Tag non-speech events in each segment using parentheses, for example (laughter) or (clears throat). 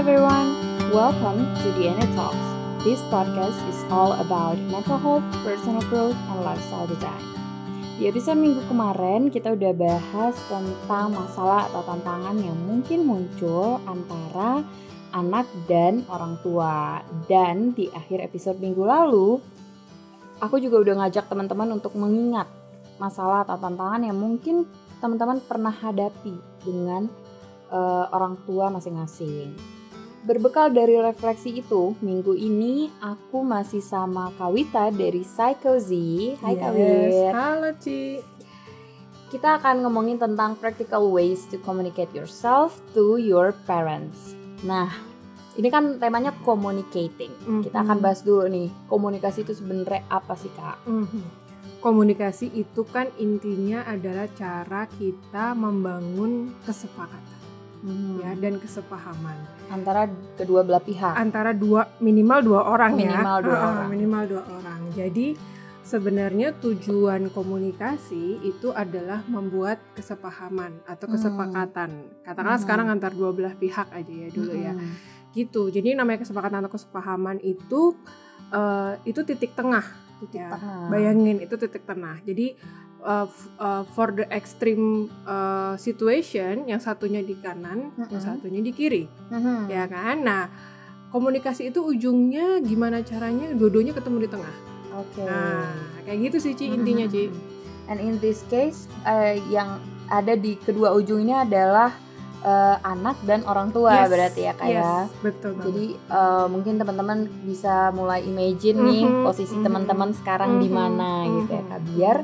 everyone, welcome to DNA Talks. This podcast is all about mental health, personal growth, and lifestyle design. Di episode minggu kemarin kita udah bahas tentang masalah atau tantangan yang mungkin muncul antara anak dan orang tua. Dan di akhir episode minggu lalu, aku juga udah ngajak teman-teman untuk mengingat masalah atau tantangan yang mungkin teman-teman pernah hadapi dengan uh, orang tua masing-masing. Berbekal dari refleksi itu, minggu ini aku masih sama Kawita dari Psycho Z. Hai yes. Kawit. Halo Ci. Kita akan ngomongin tentang practical ways to communicate yourself to your parents. Nah, ini kan temanya communicating. Mm -hmm. Kita akan bahas dulu nih, komunikasi itu sebenarnya apa sih kak? Mm -hmm. Komunikasi itu kan intinya adalah cara kita membangun kesepakatan hmm. ya dan kesepahaman antara kedua belah pihak antara dua minimal dua orang minimal ya dua orang. minimal dua orang jadi sebenarnya tujuan komunikasi itu adalah membuat kesepahaman atau kesepakatan hmm. katakanlah hmm. sekarang antar dua belah pihak aja ya dulu ya. hmm. ya gitu jadi namanya kesepakatan atau kesepahaman itu uh, itu titik tengah titik ya, tengah. Bayangin itu titik tengah. Jadi uh, uh, for the extreme uh, situation, yang satunya di kanan, mm -hmm. yang satunya di kiri, mm -hmm. ya kan? Nah, komunikasi itu ujungnya gimana caranya dua-duanya ketemu di tengah. Oke. Okay. Nah, kayak gitu sih Ci intinya Ci. And in this case, uh, yang ada di kedua ujung ini adalah uh, anak dan orang tua yes, berarti ya kayak. Yes, betul. Banget. Jadi uh, mungkin teman-teman bisa mulai imagine mm -hmm, nih posisi mm -hmm, teman-teman sekarang mm -hmm, di mana mm -hmm, gitu ya kak biar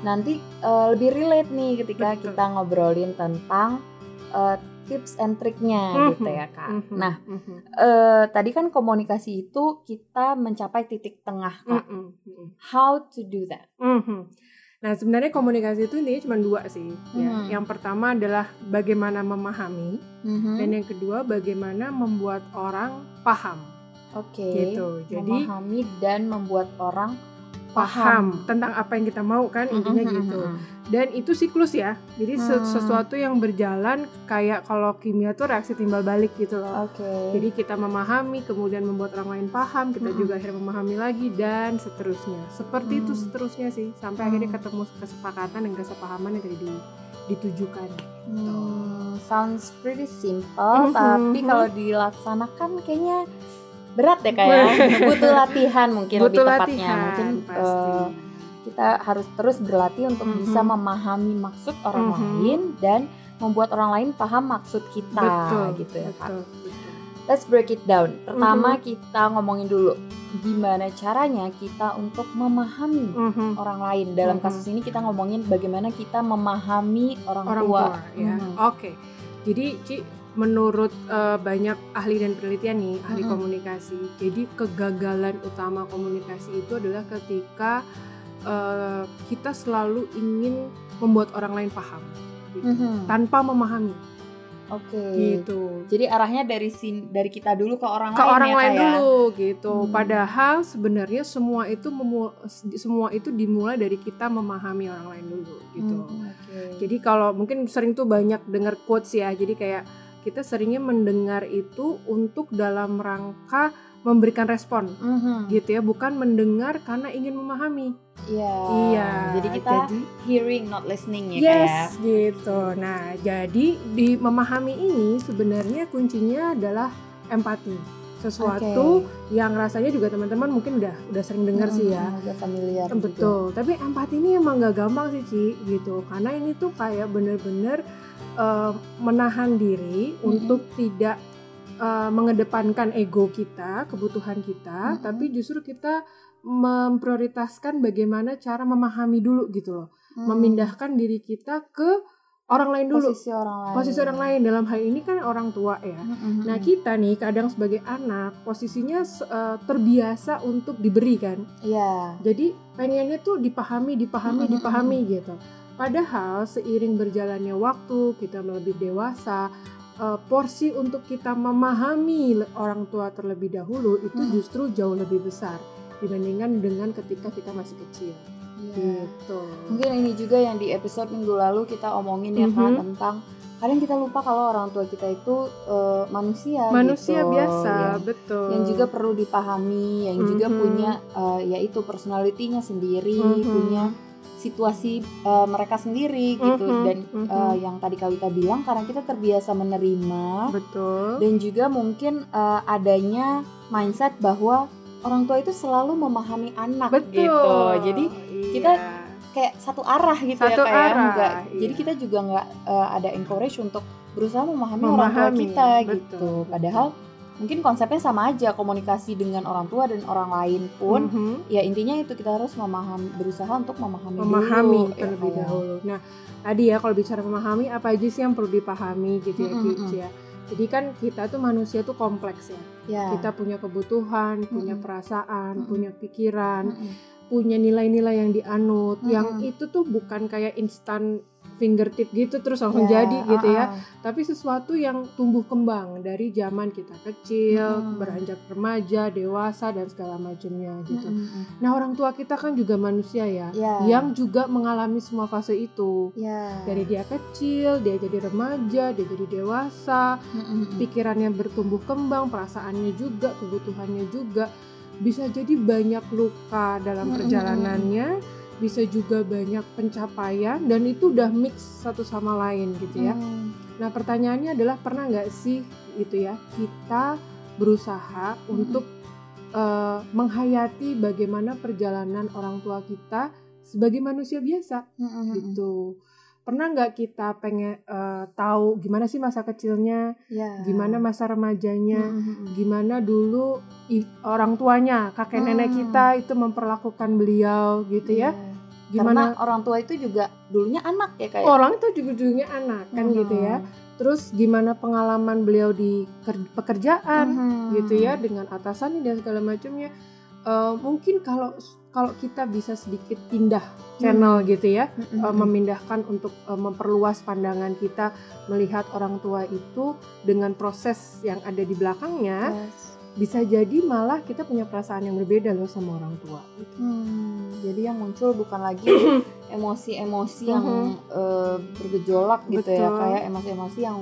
nanti uh, lebih relate nih ketika betul. kita ngobrolin tentang uh, tips and triknya mm -hmm, gitu ya kak. Mm -hmm, nah mm -hmm. uh, tadi kan komunikasi itu kita mencapai titik tengah kak. Mm -hmm. How to do that? Mm -hmm. Nah, sebenarnya komunikasi itu intinya cuma dua sih. Ya. Hmm. Yang pertama adalah bagaimana memahami, hmm. dan yang kedua bagaimana membuat orang paham. Oke. Okay. Gitu. Jadi memahami dan membuat orang paham, paham tentang apa yang kita mau kan intinya gitu. Dan itu siklus ya. Jadi hmm. sesuatu yang berjalan kayak kalau kimia tuh reaksi timbal balik gitu loh. Okay. Jadi kita memahami kemudian membuat orang lain paham, kita hmm. juga akhirnya memahami lagi dan seterusnya. Seperti hmm. itu seterusnya sih sampai hmm. akhirnya ketemu kesepakatan dan kesepahaman yang tadi ditujukan. Gitu. Hmm, sounds pretty simple, hmm. tapi kalau dilaksanakan kayaknya berat deh kayak butuh latihan mungkin butuh lebih tepatnya latihan, mungkin uh, kita harus terus berlatih untuk mm -hmm. bisa memahami maksud orang mm -hmm. lain dan membuat orang lain paham maksud kita betul, gitu ya betul, Kak. Let's break it down. Pertama mm -hmm. kita ngomongin dulu gimana caranya kita untuk memahami mm -hmm. orang lain. Dalam mm -hmm. kasus ini kita ngomongin bagaimana kita memahami orang, orang tua. tua ya. Mm -hmm. Oke. Okay. Jadi Ci menurut uh, banyak ahli dan penelitian nih ahli mm-hmm. komunikasi jadi kegagalan utama komunikasi itu adalah ketika uh, kita selalu ingin membuat orang lain paham gitu, mm-hmm. tanpa memahami oke okay. gitu jadi arahnya dari sin dari kita dulu ke orang ke lain orang ya, lain kayak? dulu gitu hmm. padahal sebenarnya semua itu memu semua itu dimulai dari kita memahami orang lain dulu gitu hmm, okay. jadi kalau mungkin sering tuh banyak dengar quotes ya jadi kayak kita seringnya mendengar itu untuk dalam rangka memberikan respon. Mm-hmm. gitu ya bukan mendengar karena ingin memahami. Iya. Iya. Jadi kita jadi, hearing not listening ya yes kayak. gitu. Nah jadi di memahami ini sebenarnya kuncinya adalah empati sesuatu okay. yang rasanya juga teman-teman mungkin udah udah sering dengar hmm, sih ya udah familiar betul juga. tapi empati ini emang gak gampang sih Ci gitu karena ini tuh kayak bener-bener uh, menahan diri mm-hmm. untuk tidak uh, mengedepankan ego kita, kebutuhan kita, mm-hmm. tapi justru kita memprioritaskan bagaimana cara memahami dulu gitu loh, mm. memindahkan diri kita ke orang lain dulu, posisi orang lain, posisi orang lain dalam hal ini kan orang tua ya. Mm-hmm. Nah kita nih kadang sebagai anak posisinya uh, terbiasa untuk diberi kan, Iya. Yeah. Jadi pengennya tuh dipahami, dipahami, mm-hmm. dipahami gitu. Padahal seiring berjalannya waktu, kita lebih dewasa, uh, porsi untuk kita memahami orang tua terlebih dahulu itu hmm. justru jauh lebih besar dibandingkan dengan ketika kita masih kecil. Yeah. Gitu. Mungkin ini juga yang di episode minggu lalu kita omongin ya mm -hmm. kan tentang kadang kita lupa kalau orang tua kita itu uh, manusia manusia gitu, biasa ya. betul yang juga perlu dipahami yang juga Mhm. punya uh, yaitu personalitinya sendiri Mhm. punya situasi uh, mereka sendiri gitu Mhm, dan mhm. uh, yang tadi Kawita bilang karena kita terbiasa menerima betul dan juga mungkin uh, adanya mindset bahwa orang tua itu selalu memahami anak betul gitu jadi kita Iya. kayak satu arah gitu Satu ya kayak arah, enggak iya. jadi kita juga nggak uh, ada encourage untuk berusaha memahami, orang tua Memahami, kita betul, gitu betul. padahal mungkin konsepnya sama aja komunikasi dengan orang tua dan orang lain pun Mhm. ya intinya itu kita harus memahami berusaha untuk memahami memahami dulu, ya, terlebih kayak. dahulu. Nah, tadi ya kalau bicara memahami apa aja sih yang perlu dipahami gitu ya, Mm, mm, Kic, mm. ya. Jadi kan kita tuh manusia tuh kompleks ya. ya Kita punya kebutuhan, punya Mm-mm. perasaan, Mm-mm. punya pikiran, Mm-mm. Punya nilai-nilai yang dianut. Mm-mm. Yang itu tuh bukan kayak instan fingertip gitu terus langsung Ya, jadi gitu ya. ah, ah. Tapi sesuatu yang tumbuh kembang dari zaman kita kecil, Mm. beranjak remaja, dewasa dan segala macamnya gitu. Mm-mm. Nah, orang tua kita kan juga manusia ya, Ya. yang juga mengalami semua fase itu. ya Dari dia kecil, dia jadi remaja, dia jadi dewasa, Mm-mm. pikirannya bertumbuh kembang, perasaannya juga, kebutuhannya juga. Bisa jadi banyak luka dalam perjalanannya, bisa juga banyak pencapaian dan itu udah mix satu sama lain gitu ya. Mm. Nah, pertanyaannya adalah pernah nggak sih gitu ya, kita berusaha untuk eh, menghayati bagaimana perjalanan orang tua kita sebagai manusia biasa Mm-mm. gitu. Pernah nggak kita pengen eh, tahu gimana sih masa kecilnya, ya gimana masa remajanya, Mm-mm. gimana dulu i- orang tuanya, kakek nenek Hmm. kita itu memperlakukan beliau gitu ya. Iya. Gimana karena orang tua itu juga dulunya anak ya kayak orang itu juga dulunya anak kan gitu ya. Terus gimana pengalaman beliau di ker- pekerjaan Mhm. gitu ya dengan atasannya dan segala macamnya. Eh, mungkin kalau kalau kita bisa sedikit pindah channel gitu ya, Mhm. eh, memindahkan untuk eh, memperluas pandangan kita melihat orang tua itu dengan proses yang ada di belakangnya, Yes. bisa jadi malah kita punya perasaan yang berbeda loh sama orang tua. Hmm, jadi yang muncul bukan lagi (coughs) emosi-emosi yang eh, bergejolak gitu ya kayak emosi-emosi yang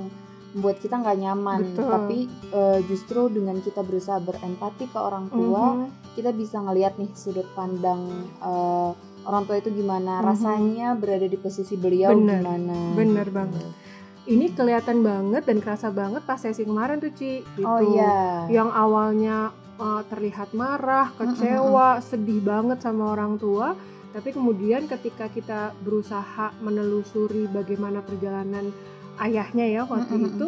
membuat kita nggak nyaman Betul. tapi eh, justru dengan kita berusaha berempati ke orang tua Mhm. kita bisa ngelihat nih sudut pandang eh, orang tua itu gimana Mhm. rasanya berada di posisi beliau Bener, gimana bener gitu. banget. Ini kelihatan banget dan kerasa banget pas sesi kemarin tuh Ci. Gitu. oh iya Yang awalnya uh, terlihat marah, kecewa, sedih banget sama orang tua, tapi kemudian ketika kita berusaha menelusuri bagaimana perjalanan ayahnya ya waktu Mm-mm. itu,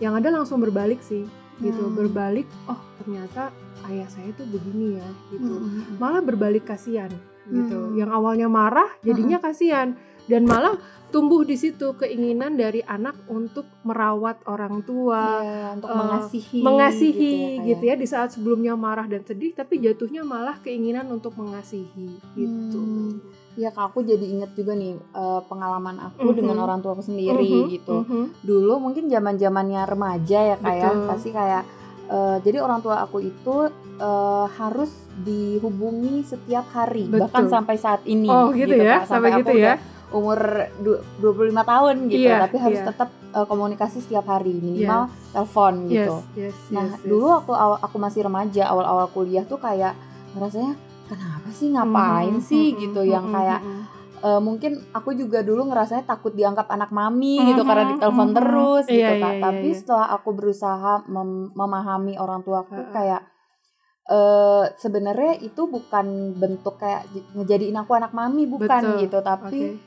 yang ada langsung berbalik sih, gitu. Hmm. Berbalik, oh ternyata ayah saya tuh begini ya, gitu. Mm-mm. Malah berbalik kasihan, gitu. Hmm. Yang awalnya marah, jadinya kasihan, dan malah tumbuh di situ keinginan dari anak untuk merawat orang tua, Iya, untuk eh, mengasihi mengasihi ya, gitu kayak. ya, di saat sebelumnya marah dan sedih tapi jatuhnya malah keinginan untuk mengasihi gitu. Hmm. Ya kak aku jadi inget juga nih eh, pengalaman aku Mhm. dengan orang tuaku sendiri Mhm, gitu. mhm. Dulu mungkin zaman zamannya remaja ya kak ya Betul. pasti kayak eh, jadi orang tua aku itu eh, harus dihubungi setiap hari Betul. bahkan sampai saat ini. Oh gitu, ya, Kak. sampai, aku gitu ya. udah umur du- 25 tahun gitu Iya, tapi harus iya. tetap eh, komunikasi setiap hari minimal telepon Yes, gitu. yes, Nah, yes, yes. dulu waktu awal aku masih remaja, awal-awal kuliah tuh kayak ngerasanya kenapa sih ngapain Mhm, sih mhm, gitu yang mhm, kayak eh, mungkin aku juga dulu ngerasanya takut dianggap anak mami Mhm, gitu karena ditelepon mhm. terus Iya, gitu iya, Kak. iya, Tapi iya. setelah aku berusaha mem- memahami orang tuaku Heeh. kayak eh sebenarnya itu bukan bentuk kayak ngejadiin aku anak mami bukan Betul, gitu, tapi Oke.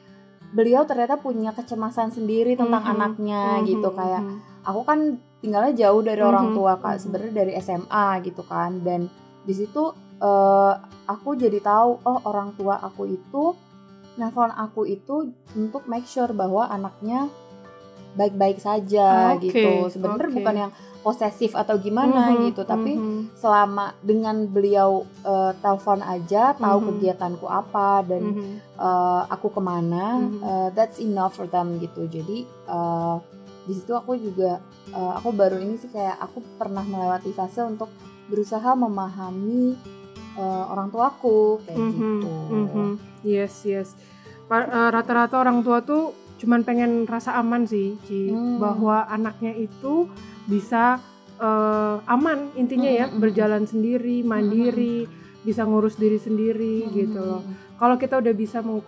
beliau ternyata punya kecemasan sendiri tentang Mhm, anaknya mhm, gitu kayak aku kan tinggalnya jauh dari orang Mhm, tua kak mhm. sebenarnya dari SMA gitu kan dan di situ eh, aku jadi tahu oh orang tua aku itu nelfon aku itu untuk make sure bahwa anaknya baik-baik saja Oke, gitu sebenarnya oke. bukan yang posesif atau gimana Mhm, gitu tapi mhm, selama dengan beliau eh, telepon aja tahu Mhm. kegiatanku apa dan mhm. eh, aku ke mana Mhm. eh, that's enough for them gitu jadi eh, di situ aku juga eh, aku baru ini sih kayak aku pernah melewati fase untuk berusaha memahami eh, orang tuaku kayak Mhm, gitu mhm. Yes, yes. Pa- eh, Rata-rata orang tua tuh cuman pengen rasa aman sih Ci Hmm. bahwa anaknya itu bisa eh, aman intinya ya Hmm, hmm, berjalan sendiri mandiri bisa ngurus diri sendiri Hmm. gitu loh kalau kita udah bisa meng-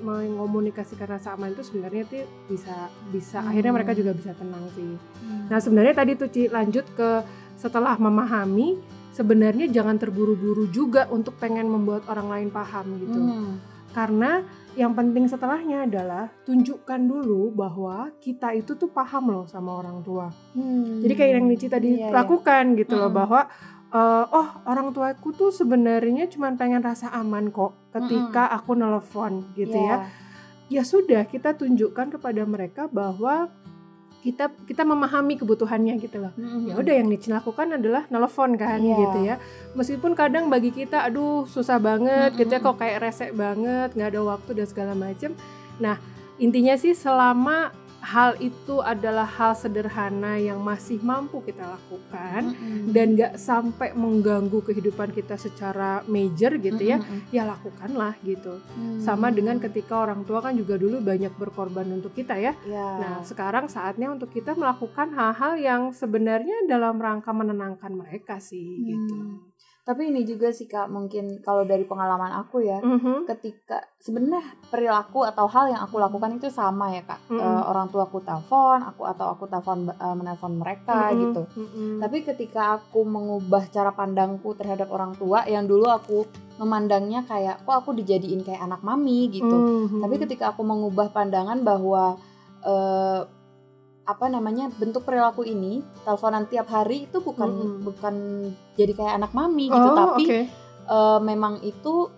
mengomunikasikan rasa aman itu sebenarnya tuh bisa bisa Hmm. akhirnya mereka juga bisa tenang sih Hmm. nah sebenarnya tadi tuh Ci lanjut ke setelah memahami sebenarnya jangan terburu-buru juga untuk pengen membuat orang lain paham gitu Hmm. karena yang penting setelahnya adalah tunjukkan dulu bahwa kita itu tuh paham loh sama orang tua. Hmm. Jadi kayak yang Nici tadi Iya, iya. lakukan gitu loh Mm-mm. bahwa eh, oh orang tuaku tuh sebenarnya cuma pengen rasa aman kok ketika aku nelfon gitu ya. Iya. Ya sudah kita tunjukkan kepada mereka bahwa kita kita memahami kebutuhannya gitu loh. Hmm. Ya udah yang Nici lakukan adalah nelfon kan Iya. gitu ya. Meskipun kadang bagi kita aduh susah banget gitu ya kok kayak resek banget, nggak ada waktu dan segala macem. Nah, intinya sih selama hal itu adalah hal sederhana yang masih mampu kita lakukan Hmm. dan nggak sampai mengganggu kehidupan kita secara major gitu ya, Hmm. ya lakukanlah gitu. Hmm. Sama dengan ketika orang tua kan juga dulu banyak berkorban untuk kita ya. Iya. Nah, sekarang saatnya untuk kita melakukan hal-hal yang sebenarnya dalam rangka menenangkan mereka sih gitu. Tapi ini juga sih kak, mungkin kalau dari pengalaman aku ya, Mhm. ketika sebenarnya perilaku atau hal yang aku lakukan itu sama ya kak. Mm-mm. Eh, orang tua aku telepon, aku atau aku telepon eh, menelpon mereka Mhm. gitu. Mhm. Tapi ketika aku mengubah cara pandangku terhadap orang tua yang dulu aku memandangnya kayak kok aku dijadiin kayak anak mami gitu. Mhm. Tapi ketika aku mengubah pandangan bahwa eh, apa namanya bentuk perilaku ini teleponan tiap hari itu bukan Mm-mm. bukan jadi kayak anak mami gitu Oh, tapi oke. eh, memang itu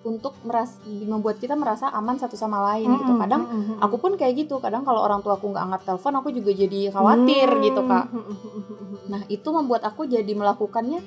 untuk meras membuat kita merasa aman satu sama lain gitu Mhm, kadang mhm. aku pun kayak gitu kadang kalau orang tua aku nggak angkat telepon aku juga jadi khawatir gitu kak nah itu membuat aku jadi melakukannya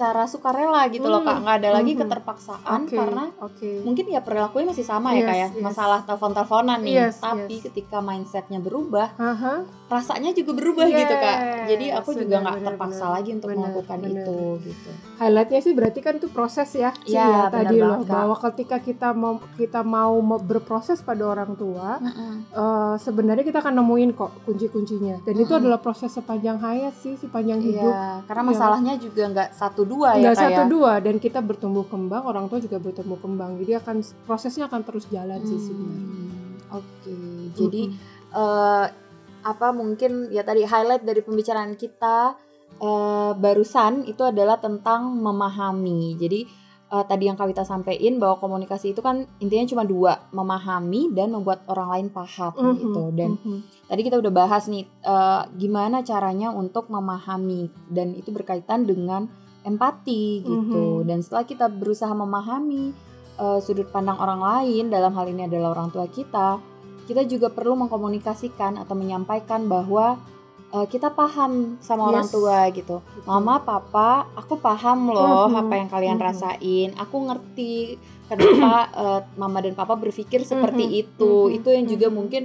secara sukarela gitu loh kak Hmm, nggak ada lagi mhm. keterpaksaan Oke, karena oke. mungkin ya perilakunya masih sama ya Yes, kayak yes. masalah telepon-teleponan nih Yes, tapi yes. ketika mindsetnya berubah Aha. Rasanya juga berubah gitu kak jadi Yes, aku juga benar, nggak terpaksa benar. lagi untuk Benar, melakukan benar. itu gitu Highlightnya sih berarti kan itu proses ya, Iya, ya benar tadi loh bahwa ketika kita mau kita mau berproses pada orang tua, eh, sebenarnya kita akan nemuin kok kunci-kuncinya dan itu Mm-mm. adalah proses sepanjang hayat sih, sepanjang hidup. Iya, karena Iya. masalahnya juga nggak satu dua ya Nggak kayak satu dua dan kita bertumbuh kembang, orang tua juga bertumbuh kembang. Jadi akan prosesnya akan terus jalan sih sebenarnya. Oke, jadi Mm-mm. Apa mungkin ya tadi highlight dari pembicaraan kita eh, barusan itu adalah tentang memahami. Jadi eh, tadi yang Kawita sampaikan bahwa komunikasi itu kan intinya cuma dua, memahami dan membuat orang lain paham Mhm, gitu. Dan mhm. tadi kita udah bahas nih eh, gimana caranya untuk memahami dan itu berkaitan dengan empati gitu. Mhm. Dan setelah kita berusaha memahami eh, sudut pandang orang lain dalam hal ini adalah orang tua kita, kita juga perlu mengkomunikasikan atau menyampaikan bahwa eh, kita paham sama orang Yes. tua gitu. Mama, papa, aku paham loh Mhm. apa yang kalian Mhm. rasain. Aku ngerti kenapa (clears throat) eh, mama dan papa berpikir seperti Mhm. itu. Mhm. Itu yang juga Mhm. mungkin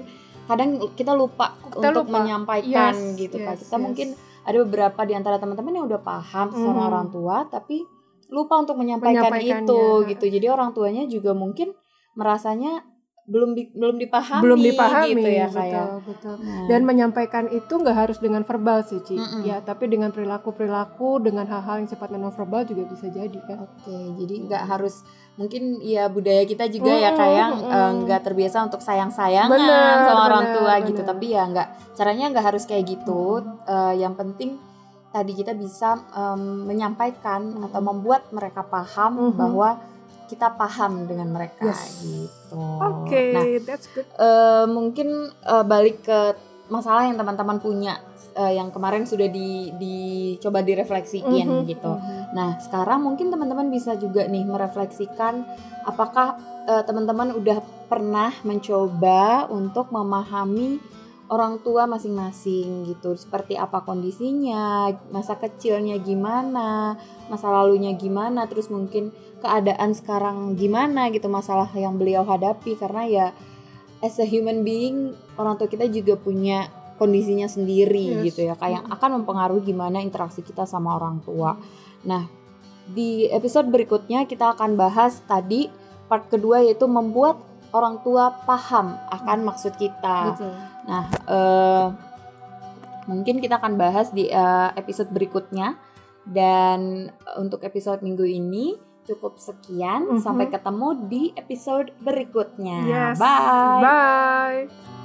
kadang kita lupa Kita untuk lupa. menyampaikan Yes, gitu yes, Kita yes. mungkin ada beberapa di antara teman-teman yang udah paham sama Mhm. orang tua tapi lupa untuk menyampaikan itu gitu. Jadi orang tuanya juga mungkin merasanya belum di- belum dipahami, belum dipahami gitu ya betul, kayak. betul. Nah, Dan menyampaikan itu nggak harus dengan verbal sih, Ci. Mm-mm. Ya, tapi dengan perilaku-perilaku, dengan hal-hal yang sifatnya non verbal juga bisa jadi kan. Oke, jadi nggak harus mungkin ya budaya kita juga ya Mm, kayak mm, eh, nggak terbiasa untuk sayang-sayangan Benar, sama orang tua gitu. benar. Tapi ya nggak caranya nggak harus kayak gitu. Eh, yang penting tadi kita bisa em, menyampaikan Mm. atau membuat mereka paham Mhm. bahwa kita paham dengan mereka Yes. gitu. Oke, Nah, that's good. eh, mungkin eh, balik ke masalah yang teman-teman punya eh, yang kemarin sudah di dicoba direfleksiin Mhm, gitu. mhm. Nah, sekarang mungkin teman-teman bisa juga nih merefleksikan apakah eh, teman-teman udah pernah mencoba untuk memahami orang tua masing-masing gitu. Seperti apa kondisinya, masa kecilnya gimana, masa lalunya gimana, terus mungkin keadaan sekarang gimana gitu, masalah yang beliau hadapi karena ya as a human being orang tua kita juga punya kondisinya sendiri Yes. gitu ya, kayak akan mempengaruhi gimana interaksi kita sama orang tua. Nah, di episode berikutnya kita akan bahas tadi part kedua yaitu membuat orang tua paham akan maksud kita. Betul. Nah, eh, mungkin kita akan bahas di eh, episode berikutnya. Dan untuk episode minggu ini cukup sekian. Mhm. Sampai ketemu di episode berikutnya. Yes. Bye. Bye.